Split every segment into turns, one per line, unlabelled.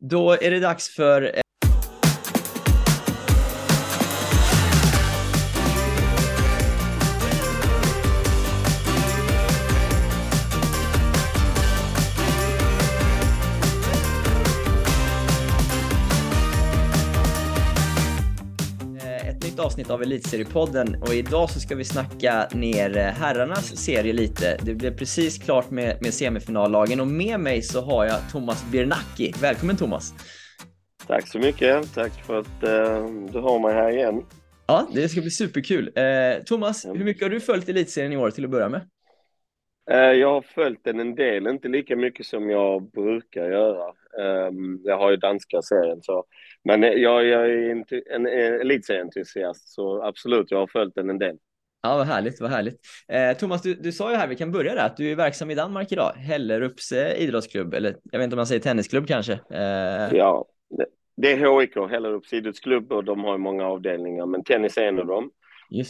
Då är det dags för eh, avsnitt av Elitseriepodden och idag så ska vi snacka ner eh, herrarnas serie lite. Det blev precis klart med, med semifinallagen och med mig så har jag Thomas Birnacki. Välkommen Thomas!
Tack så mycket. Tack för att eh, du har mig här igen.
Ja, det ska bli superkul. Eh, Thomas, hur mycket har du följt Elitserien i år till att börja med?
Eh, jag har följt den en del, inte lika mycket som jag brukar göra. Eh, jag har ju danska serien så. Men jag, jag är inte en, en elitserieentusiast så absolut, jag har följt den en del.
Ja, vad härligt, vad härligt. Eh, Thomas, du, du sa ju här, vi kan börja där, att du är verksam i Danmark idag. Hellerups eh, idrottsklubb, eller jag vet inte om man säger tennisklubb kanske? Eh,
Ja, det, det är HIK, Hellerups idrottsklubb och de har ju många avdelningar, men tennis är en av dem.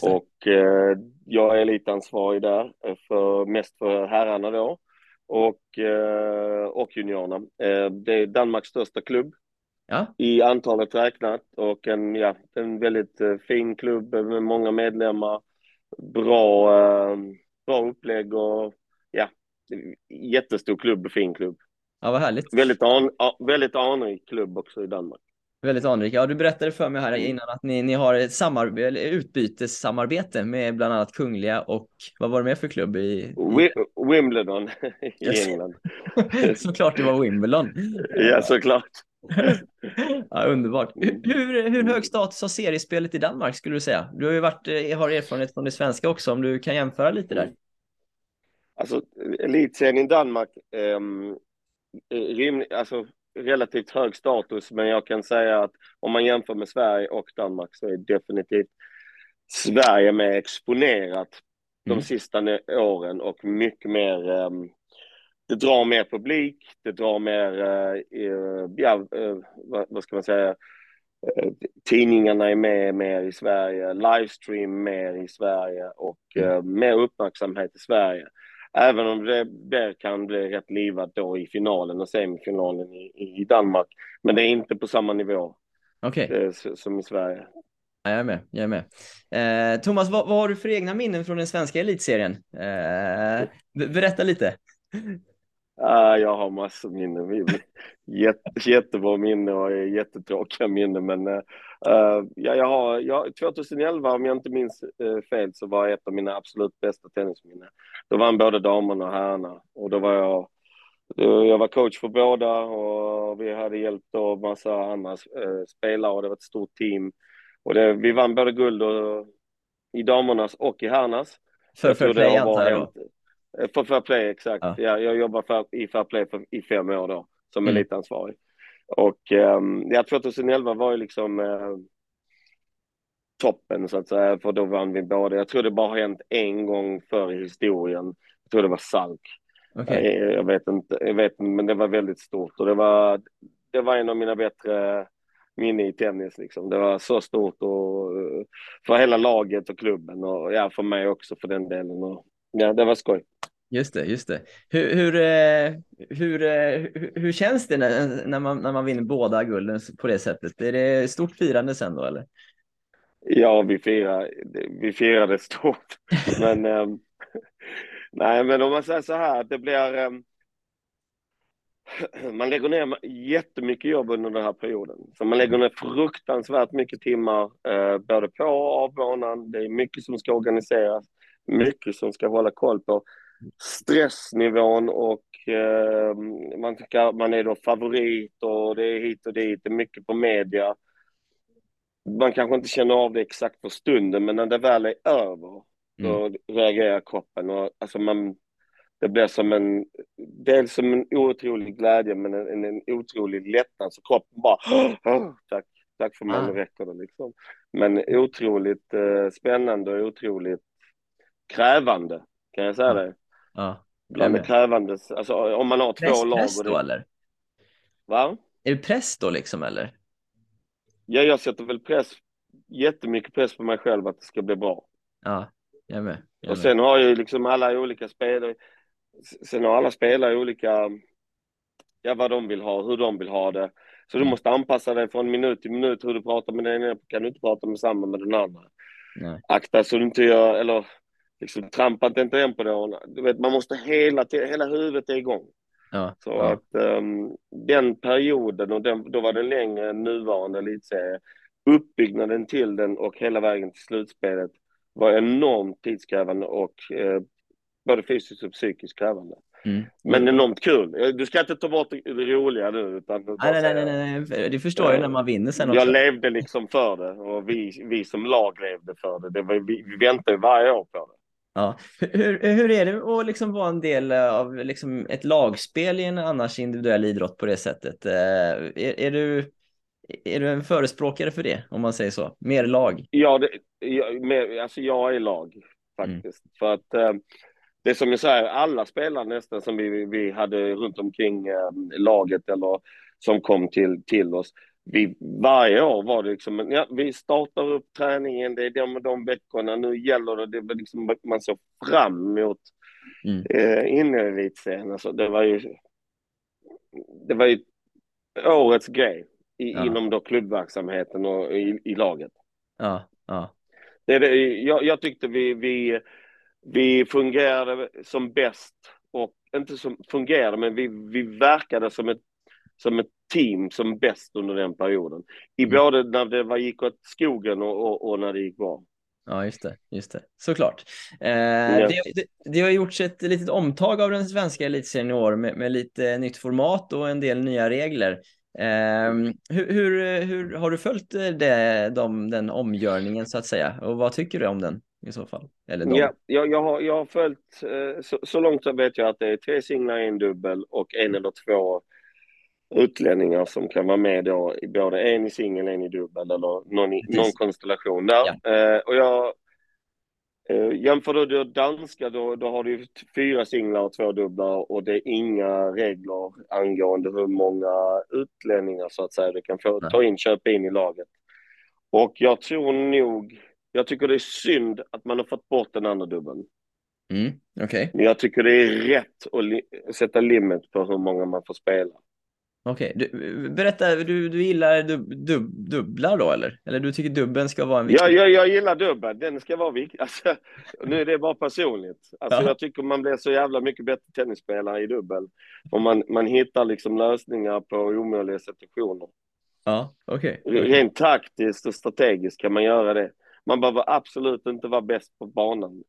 Och eh, jag är elitansvarig där, eh, för, mest för herrarna då. Och, eh, och juniorerna. Eh, det är Danmarks största klubb
Ja,
i antalet räknat och en, ja, en väldigt eh, fin klubb med många medlemmar. Bra, eh, bra upplägg och ja, jättestor klubb och fin klubb.
ja vad härligt.
Väldigt, an, väldigt anrik klubb också i Danmark.
Väldigt anrik. Ja, du berättade för mig här innan att ni, ni har ett samarbete, utbytessamarbete med bland annat Kungliga och vad var det mer för klubb i? i...
Wi- Wimbledon i
Yes.
England.
Såklart det var Wimbledon.
Ja, såklart.
Ja, underbart. Hur, hur, hög status har seriespelet i Danmark skulle du säga? Du har ju varit, eh, har erfarenhet från det svenska också, om du kan jämföra lite där.
Alltså, elitserien i Danmark, um, rim, alltså, relativt hög status, men jag kan säga att om man jämför med Sverige och Danmark så är definitivt Sverige mer exponerat de
Mm.
sista åren och mycket mer, um, det drar mer publik, det drar mer, uh, ja, uh, vad, ska man säga, Eh, tidningarna är med mer i Sverige, livestream mer i Sverige och eh, mer uppmärksamhet i Sverige. Även om det där kan bli rätt livat då i finalen och semifinalen i, i Danmark. Men det är inte på samma nivå eh, s- som i Sverige.
ja, jag är med. Jag är med. Eh, Thomas, vad, vad har du för egna minnen från den svenska elitserien? Eh, be- berätta lite.
Ah, jag har massor minnen. Jätte, jättebra minnen och jättetråkiga minnen. Men eh, ja, jag har, jag, 2011, om jag inte minns eh, fel, så var ett av mina absolut bästa tennisminnen. Då vann både damerna och herrarna. Och då var jag, då, jag var coach för båda och vi hade hjälpt då massa andra eh, spelare och det var ett stort team. Och det, vi vann både guld och, i damernas och i herrarnas.
För
det
play antar jag då.
Eh, För Fair Play, exakt.
Ja.
Ja. jag jobbar för, i Fair Play för, i fem år då, som
Mm.
elitansvarig. Och um, ja, 2011 var ju liksom eh, toppen så att säga, för då vann vi båda. Jag tror det bara har hänt en gång förr i historien. Jag tror det var Salk.
Okej,
Eh, Jag vet inte, jag vet inte, men det var väldigt stort och det var, det var en av mina bättre minne i tennis liksom. Det var så stort och för hela laget och klubben och ja, för mig också för den delen. Och, ja, det var skoj.
just det, just det. Hur, hur, eh, hur, eh, hur, hur känns det när, när, man, när man vinner båda gulden på det sättet? Är det stort firande sen då eller?
Ja, vi firar, vi firade stort. Men, ehm, nej, men om man säger så här, det blir... man lägger ner jättemycket jobb under den här perioden. Så man lägger ner fruktansvärt mycket timmar, eh, både på och av banan. Det är mycket som ska organiseras, mycket som ska hålla koll på. Stressnivån och eh, man, tycker, man är då favorit och det är hit och dit, det är mycket på media man kanske inte känner av det exakt för stunden, men när det väl är över, då reagerar kroppen. Och, alltså man, det blir som en, dels som en otrolig glädje, men en, en, en otrolig lättnad. Så kroppen bara, "Åh, tack, tack för mig, nu räcker det liksom. Men otroligt eh, spännande och otroligt krävande, kan jag säga
Ja.
det.
Ja.
Bland det
med.
krävande, alltså om man har två
Press,
lag.
press då
det,
eller?
va?
Är det press då liksom eller?
Ja, jag sätter väl press, jättemycket press på mig själv att det ska bli bra.
Ja, jag med. Jag är
Och
med.
sen har ju liksom alla olika spelare, sen har alla spelare olika ja, vad de vill ha, hur de vill ha det. Så du
Mm.
måste anpassa dig från minut till minut hur du pratar med den ena, kan du inte prata med samma med den andra.
Nej.
Akta så du inte gör, eller liksom trampa inte inte en på det. Du vet, man måste hela hela huvudet är igång.
Ja,
Så
ja.
att ehm, den perioden, och den, då var den längre än nuvarande elitserie, uppbyggnaden till den och hela vägen till slutspelet var enormt tidskrävande och eh, både fysiskt och psykiskt krävande.
Mm.
Men enormt kul. Eh, Du ska inte ta bort det det roliga nu. Utan
Nej, nej, nej,
säga-
nej, nej, det förstår jag när man vinner sen också.
Jag levde liksom för det och vi, vi som lag levde för det. det var, vi, vi väntar ju varje år på det.
Ja. Hur, hur är det att liksom vara en del av liksom ett lagspel i en annars individuell idrott på det sättet? Eh, Är, är, du, är du en förespråkare för det, om man säger så? Mer lag?
Ja, det, jag, med, alltså jag är lag faktiskt. För att eh, det som jag säger, alla spelare nästan som vi, vi hade runt omkring eh, laget eller som kom till, till oss. Vi, varje år var det liksom, ja, vi startar upp träningen, det är de, de veckorna, nu gäller det, det var liksom, man såg fram emot
Mm.
eh, in i elitserien. Alltså, det var ju, det var ju årets grej i,
Ja.
inom då klubbverksamheten och i, i laget.
Ja, ja.
Det det, jag, jag tyckte vi, vi, vi fungerade som bäst och inte som fungerade, men vi, vi verkade som ett, som ett team som bäst under den perioden. I
Mm.
både när det var, gick åt skogen och, och, och när det gick bra.
Ja, just det. Just det. Såklart. Eh,
Ja.
det, det, det har gjorts ett litet omtag av den svenska elitserien i år med, med lite nytt format och en del nya regler. Eh, hur, hur, hur har du följt det, de, den omgörningen så att säga? Och vad tycker du om den i så fall? Eller de?
Ja, jag, jag, har, jag har följt, eh, så, så långt så vet jag att det är tre singlar, en dubbel och en eller två utlänningar som kan vara med då, i både en i singel, en i dubbel eller någon, i, någon konstellation där. Eh, och jag eh, jämför du då danska, då, då har du fyra singlar och två dubblar och det är inga regler angående hur många utlänningar så att säga du kan få ta in, köpa in i laget. Och jag tror nog, jag tycker det är synd att man har fått bort den andra dubbeln.
Mm, Okej,
Men jag tycker det är rätt att li- sätta limit på hur många man får spela.
Okej. Du, berätta, du, du gillar dub, dub, dubblar då eller? Eller du tycker dubben ska vara en viktig?
Ja, jag, jag gillar dubbel, den ska vara viktig. Alltså, nu är det bara personligt. Alltså,
Ja.
Jag tycker man blir så jävla mycket bättre tennisspelare i dubbel. Och man, man hittar liksom lösningar på omöjliga situationer.
Ja, okej.
Rent taktiskt och strategiskt kan man göra det. Man behöver absolut inte vara bäst på banan.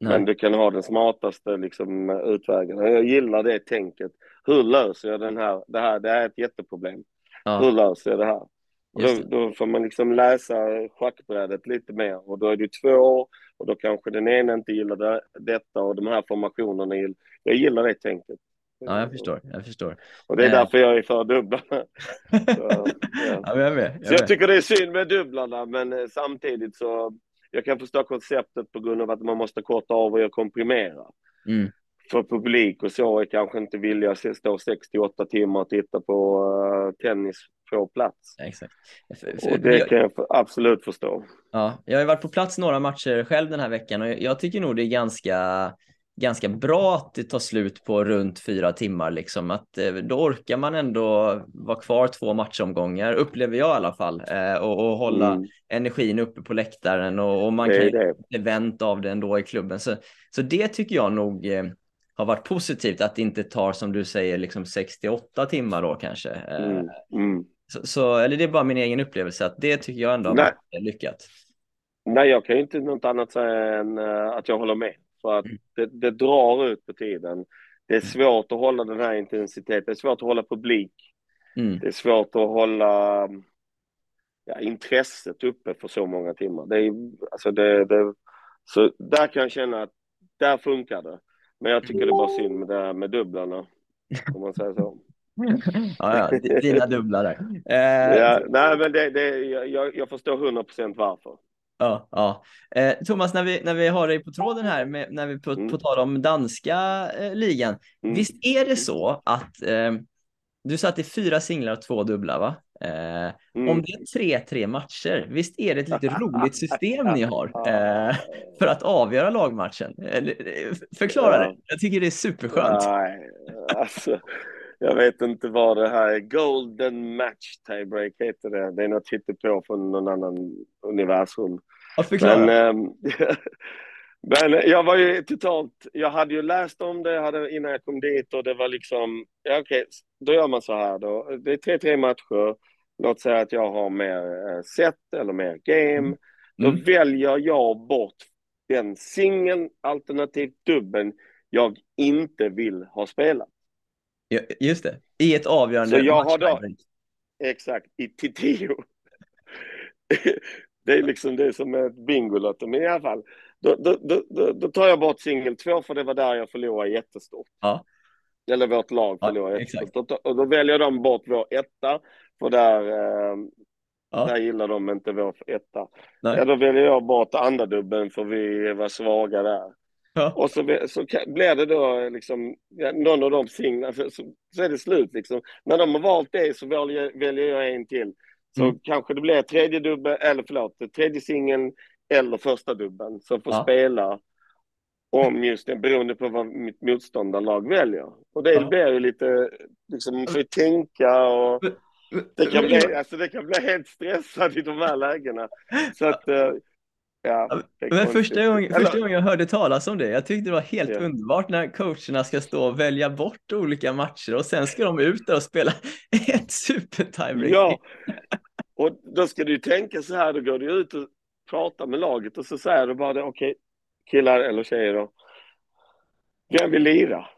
Nej.
Men du kan ha den smartaste liksom, utvägen. Jag gillar det tänket. Hur löser jag den här? Det här, det här är ett jätteproblem. Hur
Ja,
löser jag det här? Då, då får man liksom läsa schackbrädet lite mer och då är det två år och då kanske den ena inte gillar det, detta och de här formationerna. Jag gillar det tänket.
Ja, jag förstår. Jag förstår.
Och det är
Eh.
därför jag är för dubblarna. Så, ja.
ja, jag med.
Så
Jag är
jag tycker det är synd med dubblarna, men eh, samtidigt så jag kan förstå konceptet på grund av att man måste korta av och komprimera.
Mm.
För publik och så är kanske inte villiga att stå 68 timmar och titta på uh, tennis på plats.
Exakt.
Och det kan jag absolut förstå.
ja, jag har varit på plats några matcher själv den här veckan och jag, tycker nog det är ganska, ganska bra att det tar slut på runt fyra timmar. Liksom. Att, eh, då orkar man ändå vara kvar två matchomgångar, upplever jag i alla fall, eh, och, och hålla
Mm,
energin uppe på läktaren och, och man
det
kan
det.
event av det ändå i klubben. Så, så det tycker jag nog eh, har varit positivt att det inte tar som du säger liksom 68 timmar då kanske. Eh,
Mm, mm.
så, så, eller det är bara min egen upplevelse att det tycker jag ändå har varit lyckat.
Nej, jag kan ju inte något annat säga än eh, att jag håller med. För att
Mm.
det, det drar ut på tiden. Det är svårt att hålla den här intensiteten. Det är svårt att hålla publik.
Mm.
Det är svårt att hålla ja, intresset uppe för så många timmar. Det är, alltså det, det, så där kan jag känna att där funkar det. Men jag tycker det är bara synd med det här med dubblarna. Om man säger så.
ja, ja, di- dina dubblar där. Eh,
Ja, nej, men det, det, jag, jag förstår 100% varför.
Ja, ja. Eh, Thomas, när vi, när vi har dig på tråden här, med, när vi på,
Mm.
på tal om danska eh, ligan.
Mm.
Visst är det så att eh, du sa att det är fyra singlar och två dubblar, va? Eh,
Mm.
Om det är 3-3 matcher, visst är det ett lite roligt system ni har eh, för att avgöra lagmatchen? Eh, Förklara det. Jag tycker det är superskönt.
Nej, alltså, jag vet inte vad det här är. Golden match tiebreak heter det. Det är något hittepå från någon annan universum.
Ja, förklara.
Men, ähm, men jag var ju totalt, jag hade ju läst om det hade, innan jag kom dit och det var liksom, ja okej, då gör man så här då. Det är 3-3 matcher. Låt säga att jag har mer eh, set eller mer game. Då
Mm.
väljer jag bort den singeln alternativt dubben jag inte vill ha spelat.
Ja, just det. I ett avgörande
Så jag har då-. Exakt, i till tio. det är liksom det som är ett bingolotto, men i alla fall. Då, då, då, då, då tar jag bort singel två för det var där jag förlorade jättestort.
Ja.
Eller vårt lag
Ja, exakt.
jättestort. Och då väljer de bort vår etta, för där, eh,
Ja.
där gillar de inte vår etta.
Nej.
Ja, då väljer jag bort andra dubben för vi var svaga där.
Ja.
Och så, så blir det då liksom, ja, någon av de singlarna, så, så, är det slut liksom. När de har valt det så väljer, väljer jag en till. Så
Mm.
kanske det blir tredje dubben, eller förlåt, tredje singeln eller första dubben som får
Ja.
spela om just det, beroende på vad mitt motståndarlag väljer. Och det
Ja.
blir ju lite, liksom, man får ju tänka och det kan, bli, alltså, det kan bli helt stressad i de här lägena. Så att, eh, ja.
Men första gången,
Eller-
första gången jag hörde talas om det, jag tyckte det var helt
Ja.
underbart när coacherna ska stå och välja bort olika matcher och sen ska de ut där och spela ett super-tiebreak.
Ja, och då ska du ju tänka så här, då går du ut och pratar med laget och så säger du bara det, okej, killar eller tjejer då. Vem vill lira?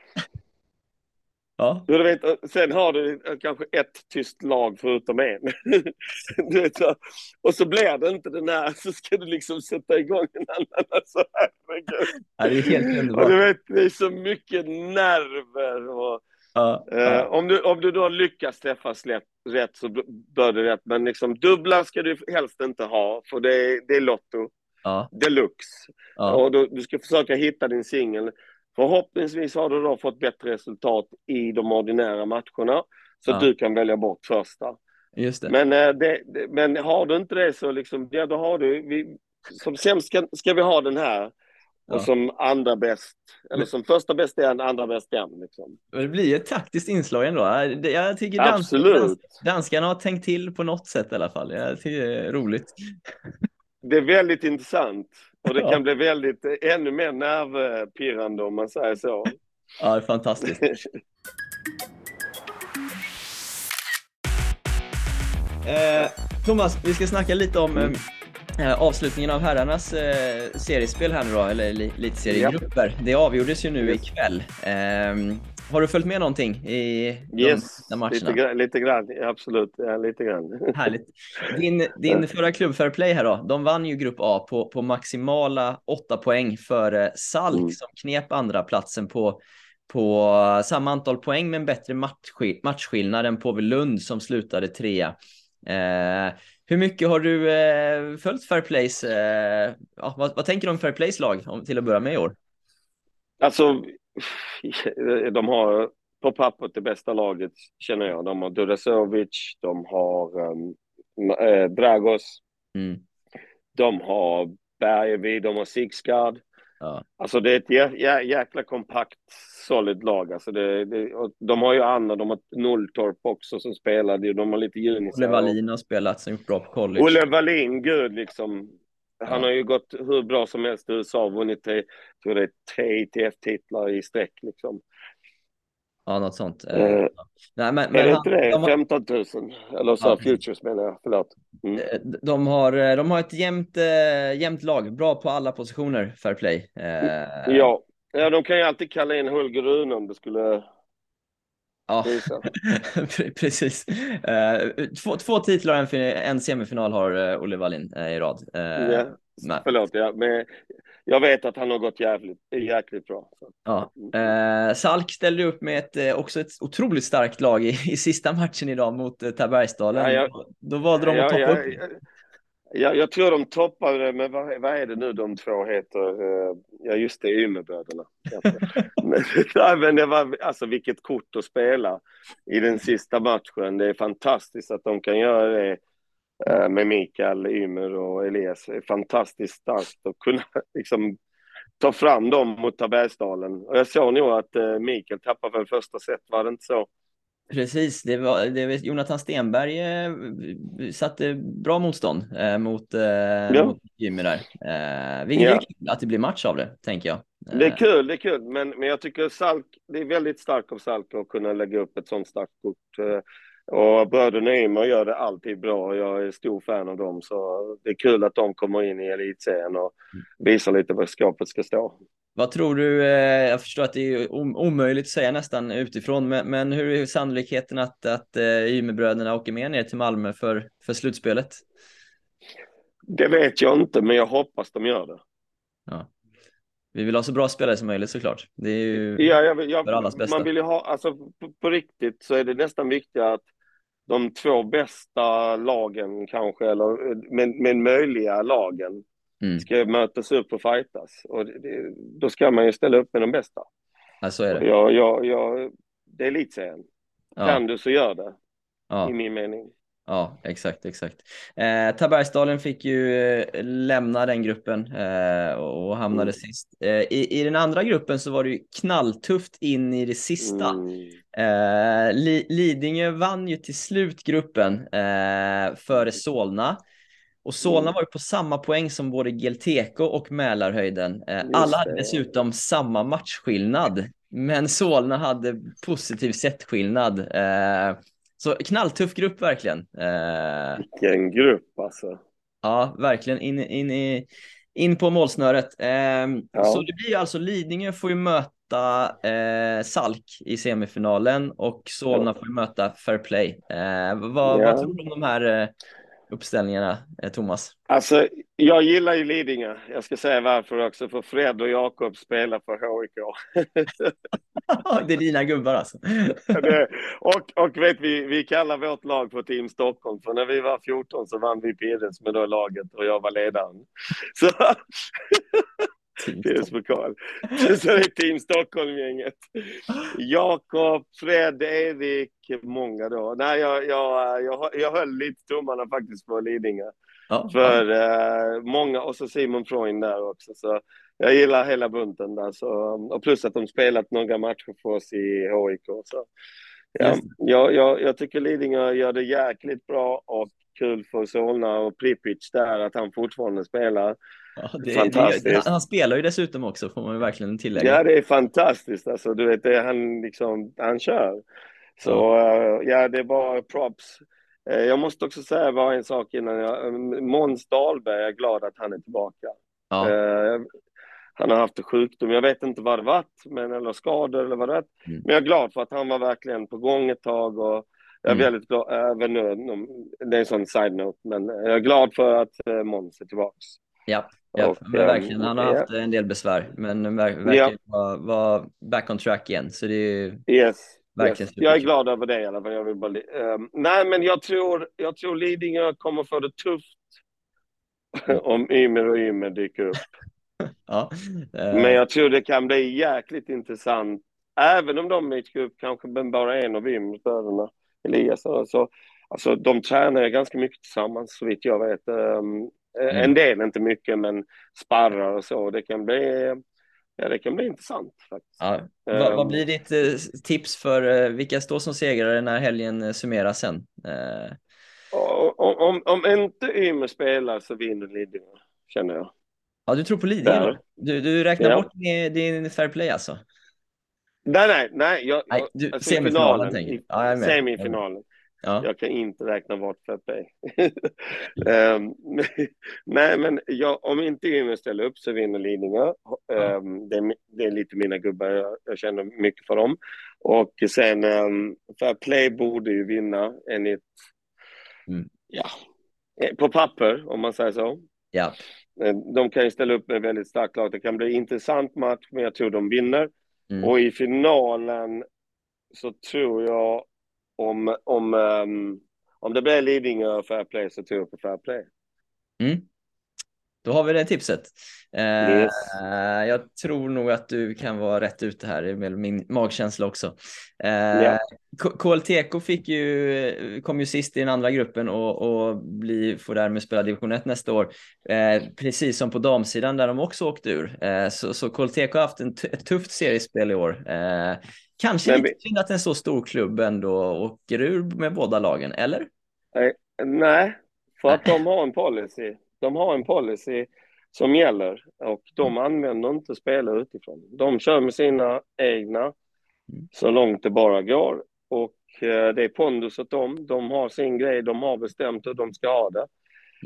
Ja.
Du vet, sen har du kanske ett tyst lag förutom en. du vet, så, och så blir det inte den här, så ska du liksom sätta igång en annan. Alltså.
Ja, det är helt underbart.
du vet, det är så mycket nerver och
Ja,
Eh,
ja.
om, du, om du då lyckas träffa slätt, rätt så bör det rätt. Men liksom dubblar ska du helst inte ha, för det är, det är Lotto
Ja,
deluxe.
ja,
Och du, du ska försöka hitta din singel. Förhoppningsvis har du då fått bättre resultat i de ordinära matcherna, så
Ja.
att du kan välja bort första.
just det.
Men, eh, det, det, men har du inte det så liksom, ja då har du, vi, som sämst ska, ska vi ha den här. Och
Ja.
som andra bäst, eller
Men-
som första bäst är en, andra bäst en. Liksom.
Det blir ett taktiskt inslag ändå. Det- Jag tycker dans, dans, danskarna har tänkt till på något sätt i alla fall. Jag tycker det är roligt.
Det är väldigt intressant och det
Ja.
kan bli väldigt, eh, ännu mer nervpirrande om man säger så.
Ja, det är fantastiskt. Eh, Thomas, vi ska snacka lite om
Mm.
eh, avslutningen av herrarnas eh, seriespel här nu då, eller li- elitseriegrupper. Det avgjordes ju nu
Yes.
ikväll. Eh, har du följt med någonting i de
Yes,
sista matcherna?
lite, grann- lite grann, absolut, ja, lite grann.
Härligt. Din, din förra klubb Fair Play här då, de vann ju grupp A på, på maximala åtta poäng före Salk
Mm.
som knep andra platsen på, på samma antal poäng men bättre matchskill- matchskillnad än Påve Lund som slutade trea. Eh, hur mycket har du eh, följt Fair Plays? Eh, ja, vad, vad tänker du om Fair Plays lag om, till att börja med i år?
Alltså, de har på pappret det bästa laget, känner jag. De har Durasovic, de har um, eh, Dragos,
Mm.
de har Bergevi, de har Sixgard.
Ja.
Alltså det är ett jä jä jäkla kompakt, solid lag. Alltså det, det, de har ju Anna, de har Nulltorp också som spelade, de har lite junisar.
Olle Wallin har spelat som gjort bra på college.
Olle Wallin, gud liksom. Han har ju gått hur bra som helst i USA, vunnit tre, tror det är tre ITF-titlar i sträck liksom.
Ja, något sånt. Eh,
Eh,
nej, men,
är
men
det inte det?
de har-
15 000? Eller så,
Ja.
Futures menar jag, förlåt. Mm.
Eh, De har, de har ett jämnt, eh, jämnt lag, bra på alla positioner, fair play. Eh,
Ja. ja, de kan ju alltid kalla in Holger Rune om det skulle
ja. Precis. Eh, två, två titlar och en, fin- en semifinal har eh, Olle Wallin eh, i rad. Men-
Förlåt, ja, men jag vet att han har gått jävligt, jäkligt bra.
Ja. Eh, Salk ställde upp med ett, också ett otroligt starkt lag i, i sista matchen idag mot eh, Tabergsdalen.
Ja, jag-
Då valde de att
Ja,
toppa
ja,
upp.
Ja, ja, jag tror de toppade, men vad, vad är det nu de två heter? Eh, Ja, just det, Umeåbröderna. Men- Nej, men det var, alltså vilket kort att spela i den sista matchen. Det är fantastiskt att de kan göra det eh, med Mikael Ymer och Elias. Det är fantastiskt starkt att kunna liksom ta fram dem mot Tabergsdalen. Och jag såg nog att eh, Mikael tappade väl första set, var det inte så?
Precis, det var, det var Jonathan Stenberg eh, satte bra motstånd eh, mot, eh, ja. mot Jimmy där. Eh, vilket ja. är kul att det blir match av det, tänker jag.
Det är eh. kul, det är kul, men, men jag tycker Salk, det är väldigt starkt av Salk att kunna lägga upp ett sånt starkt kort. Eh, och bröderna Ymer gör det alltid bra. Jag är stor fan av dem, så det är kul att de kommer in i elitserien och mm. visar lite var skapet ska stå.
Vad tror du? Eh, jag förstår att det är omöjligt att säga nästan utifrån, men, hur är sannolikheten att, att Ymerbröderna åker med ner till Malmö för, för slutspelet?
Det vet jag inte, men jag hoppas de gör det.
Ja. Vi vill ha så bra spelare som möjligt såklart. Det är ju
ja, jag, jag, för allas bästa. Man vill ha, alltså på, på, riktigt så är det nästan viktigare att de två bästa lagen kanske, eller men, men möjliga lagen, mm. ska mötas upp och fightas. Och det, då ska man ju ställa upp med de bästa.
Ja, så är det.
Jag, jag, jag, det är elitserien. Ja. Kan du så gör det, ja. i min mening.
Ja, exakt, exakt. Eh, Tabergsdalen fick ju eh, lämna den gruppen eh, och hamnade mm. sist. Eh, i, I den andra gruppen så var det ju knalltufft in i det sista. Mm. Eh, Li, Lidingö vann ju till slut gruppen eh, före Solna. Och Solna mm. var ju på samma poäng som både Gelteko och Mälarhöjden. Eh, alla hade dessutom samma matchskillnad, men Solna hade positiv setskillnad. Eh, så knalltuff grupp verkligen.
Eh, Vilken grupp alltså.
Ja, verkligen in, in, in, in på målsnöret. Eh, ja. Så det blir alltså Lidingö får ju möta Salk i semifinalen och Solna får ju möta Fair Play. Vad, ja. vad tror du om de här uppställningarna, eh, Thomas?
Alltså, jag gillar ju Lidingö. Jag ska säga varför också, för Fred och Jakob spelar för HIK.
det är dina gubbar alltså?
det, och, och vet vi, vi kallar vårt lag för Team Stockholm, för när vi var 14 så vann vi Pires med då laget och jag var ledaren. Så PS-pokal. Så det är Team Stockholm-gänget. Jakob, Fred, Erik, många då. Nej, jag, jag, jag, jag höll lite tummarna faktiskt på Lidingö. Ja, för ja. Uh, många, och så Simon Freund där också. Så jag gillar hela bunten där. Så, och plus att de spelat några matcher för oss i HIK. Så, ja, jag, jag, jag tycker Lidingö gör det jäkligt bra och kul för Solna och Pripic där att han fortfarande spelar.
Ja, det, fantastiskt. Det, han spelar ju dessutom också får man verkligen tillägga.
Ja, det är fantastiskt. Alltså, du vet, det, han, liksom, han kör. Så ja. Uh, ja, det är bara props. Uh, jag måste också säga bara en sak innan jag... Uh, Måns Dahlberg, jag är glad att han är tillbaka. Ja. Uh, han har haft sjukdom, jag vet inte vad det varit, men, eller skador eller vad det. Mm. Men jag är glad för att han var verkligen på gång ett tag och jag är mm. väldigt glad, även nu, det är en sån side-note, men jag är glad för att Måns är tillbaks.
Ja, ja och, men verkligen. Han har haft en del besvär, men verkar ja. vara, vara back on track igen. Så det är
yes, verkligen yes. Jag är glad över det i alla fall. Jag vill bara, um, nej, men jag tror, jag tror Lidingö kommer få det tufft om Ymer och Ymer dyker upp. ja, uh... Men jag tror det kan bli jäkligt intressant, även om de dyker upp kanske bara en av Ymer, Elias. Så, alltså, de tränar ganska mycket tillsammans, så vitt jag vet. Um, Eh, mm. En del, inte mycket, men sparrar och så. Det kan bli, ja, det kan bli intressant. Faktiskt. Ja.
Um, vad, vad, blir ditt eh, tips för uh, vilka står som segrare när helgen summeras sen? Uh...
Om, om, om inte Ymer spelar så vinner Lidingö, känner jag.
Ja, du tror på Lidingö? Du, du räknar ja. bort din fair play alltså?
Nej, nej, nej. Jag,
nej du, alltså semifinalen, tänker
jag. Ja, semifinalen. Ja. Jag kan inte räkna bort Pepe. um, nej, men jag, om inte Umeå ställer upp så vinner Lidingö. Ja. Um, det, är, det, är, lite mina gubbar, jag, jag känner mycket för dem. Och sen, um, Fair Play borde ju vinna enligt, mm. ja, eh, på papper om man säger så.
Ja.
Eh, de kan ju ställa upp med väldigt starkt lag. Det kan bli en intressant match, men jag tror de vinner. Mm. Och i finalen så tror jag om, om, um, om det blir Lidingö fair play så tror jag på fair play.
Mm. Då har vi det tipset. Eh, yes. jag tror nog att du kan vara rätt ute här, är min magkänsla också. Eh, yeah. KLTK fick ju, kom ju sist i den andra gruppen och, och bli, får därmed spela division 1 nästa år. Eh, precis som på damsidan där de också åkte ur. Eh, så, så KLTK har haft en ett tufft seriespel i år. Eh, Kanske Men lite synd att en så stor klubb ändå åker ur med båda lagen, eller?
Nej, för att de har en policy. De har en policy som gäller och de mm. använder inte spelare utifrån. De kör med sina egna mm. så långt det bara går och eh, det är pondus åt dem. De har sin grej, de har bestämt hur de ska ha det.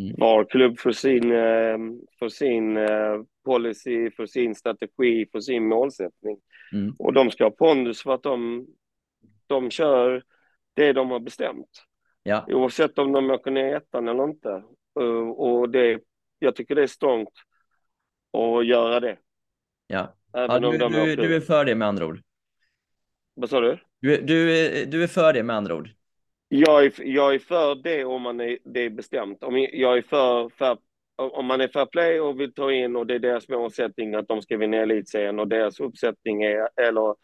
Mm. Var klubb för sin, eh, för sin eh, policy, för sin strategi, för sin målsättning. Mm. Och de ska ha pondus för att de, de kör det de har bestämt. Ja. Oavsett om de åker ner ettan eller inte. Och det, jag tycker det är strångt att göra det.
Ja, ja du, du, du, är för det med andra ord.
Vad sa du?
Du, du, du är för det med andra ord.
Jag är, jag är för det om man är, det är bestämt. Om jag är för, för om man är fair play och vill ta in och det är deras målsättning att de ska vinna elitserien och deras uppsättning är, eller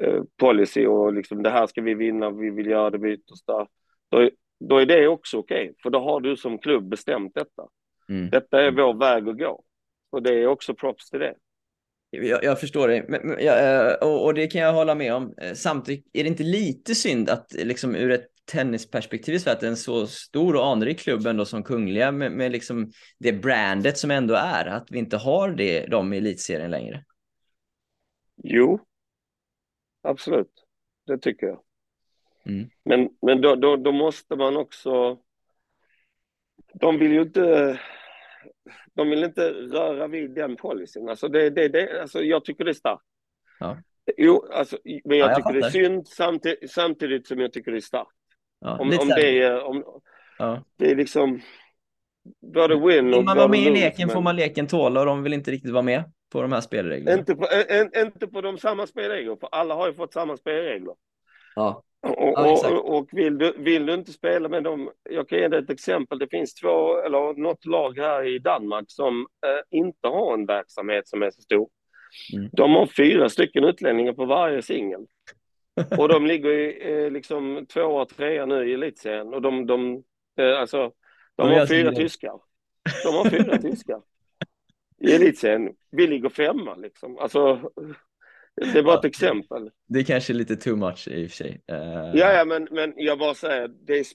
eh, policy och liksom det här ska vi vinna, vi vill göra det yttersta. Då, då är det också okej, okay, för då har du som klubb bestämt detta. Mm. Detta är vår väg att gå. Och det är också props till det.
Jag, jag förstår det, men, men, ja, eh, och, och, det kan jag hålla med om. Eh, samtidigt är det inte lite synd att liksom ur ett tennisperspektiv så att en så stor och anrik klubb ändå som Kungliga med, med liksom det brandet som ändå är, att vi inte har det, de i elitserien längre?
Jo, absolut. Det tycker jag. Mm. Men, men då, då, då måste man också... De vill ju inte de vill inte röra vid den policyn. Alltså det, det, det, alltså jag tycker det är starkt. Ja. Jo, alltså, men jag, ja, jag tycker fattar. det är synd samtidigt, samtidigt som jag tycker det är starkt. Ja, om, om, det är, om, ja. det är liksom både win och...
Vill man vara med i leken men... får man leken tåla och de vill inte riktigt vara med på de här spelreglerna.
Inte på, en, inte på de samma spelregler, för alla har ju fått samma spelregler. Ja. Och, ja, och, och, vill, du, vill du inte spela med dem, jag kan ge dig ett exempel, det finns två, eller något lag här i Danmark som eh, inte har en verksamhet som är så stor. Mm. De har fyra stycken utlänningar på varje singel. Och de ligger i, eh, liksom tvåa, trea nu i elitserien och de, de, eh, alltså, de har fyra tyskar. De har fyra tyskar i elitserien. Vi ligger femma liksom. Alltså, det var ett exempel.
Det är kanske lite too much i och för sig.
Uh... Ja, ja, men, men jag bara säger, det är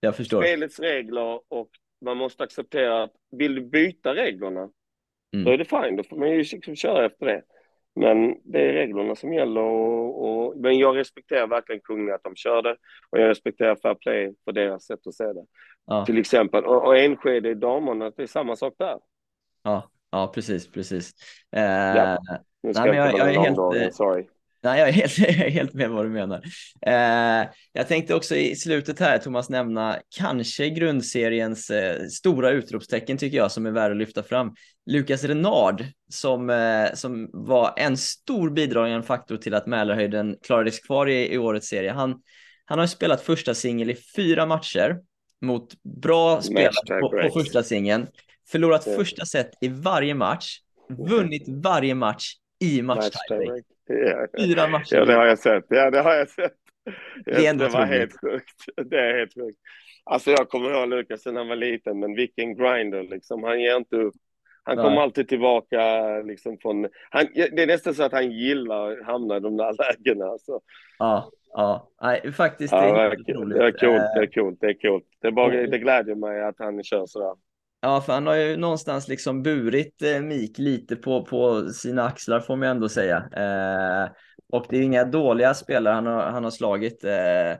jag förstår.
spelets regler och man måste acceptera att vill du byta reglerna, mm. då är det fine, då får man ju liksom köra efter det. Men det är reglerna som gäller och, och, men jag respekterar verkligen Kungliga att de kör det och jag respekterar Fair Play för deras sätt att se det. Ja. Till exempel, och, och Enskede i damerna, det är samma sak där.
Ja, ja precis, precis. Ja. Nu ska nej, jag, jag, jag är helt, dagen, sorry. Nej, jag är helt, jag är helt med vad du menar. Eh, jag tänkte också i slutet här, Thomas, nämna kanske grundseriens eh, stora utropstecken tycker jag som är värd att lyfta fram. Lukas Renard som, eh, som var en stor bidragande faktor till att Mälarhöjden klarades kvar i, i årets serie. Han, han har spelat första singel i fyra matcher mot bra spelare på, på, första singeln, förlorat yeah. första set i varje match, vunnit varje match i matchtiming. Ja, Fyra matcher.
Ja, det har jag sett. Ja, det har jag sett. Det, är det var helt sjukt. Det är helt sjukt. Alltså jag kommer ihåg Lukas när han var liten, men vilken grinder liksom. Han ger inte upp. Han Nej. kommer alltid tillbaka liksom från... Han, det är nästan så att han gillar att hamna i de där lägena. Alltså.
Ja, ja. Nej, faktiskt.
Ja, det, är det, är coolt, det är coolt, det är coolt, det är bara, det glädjer mig att han kör sådär.
Ja, för han har ju någonstans liksom burit eh, Mik lite på, på sina axlar får man ändå säga. Eh, och det är inga dåliga spelare han har, han har slagit. Eh,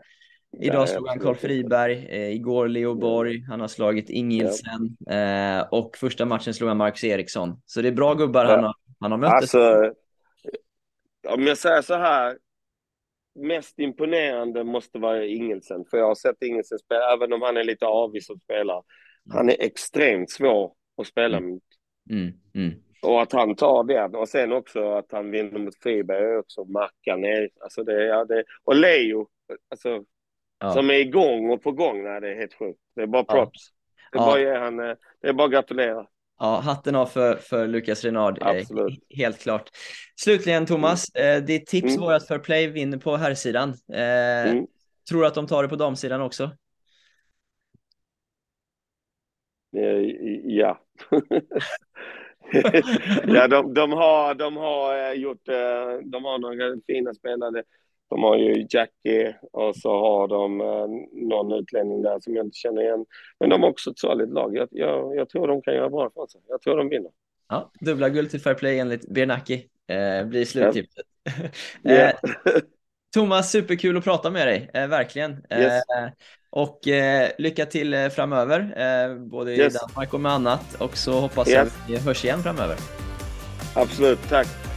idag slog han Karl Friberg, eh, igår Leo Borg, han har slagit Ingildsen eh, och första matchen slog han Marcus Eriksson. Så det är bra gubbar ja. han, har, han har mött.
Alltså, om jag säger så här, mest imponerande måste vara Ingelsen, för jag har sett Ingelsen spela, även om han är lite avis som spelare. Han är extremt svår att spela mm. mot. Mm. Mm. Och att han tar det. Och sen också att han vinner mot Friberg också. Mackan. Alltså det, ja, det, och Leo, alltså, ja. som är igång och på gång. Nej, det är helt sjukt. Det är bara props. Ja. Det, är bara ge han, eh, det är bara att gratulera.
Ja, hatten av för, för Lukas Renard, Absolut. helt klart. Slutligen Thomas, mm. ditt tips mm. var att för play vinner på herrsidan. Eh, mm. Tror du att de tar det på damsidan också?
Eh, ja. ja, de, de, har, de har gjort, de har några fina spelare. De har ju Jackie och så har de någon utlänning där som jag inte känner igen. Men de har också ett solid lag. Jag, jag, jag tror de kan göra bra för sig. Jag tror de vinner.
Ja, dubbla guld till Fair Play enligt Bernacki eh, blir sluttipset. Ja. eh, Thomas, superkul att prata med dig, eh, verkligen. Yes. Eh, och eh, lycka till eh, framöver, både yes. i Danmark och med annat. Och så hoppas yes. jag att vi hörs igen framöver.
Absolut, tack.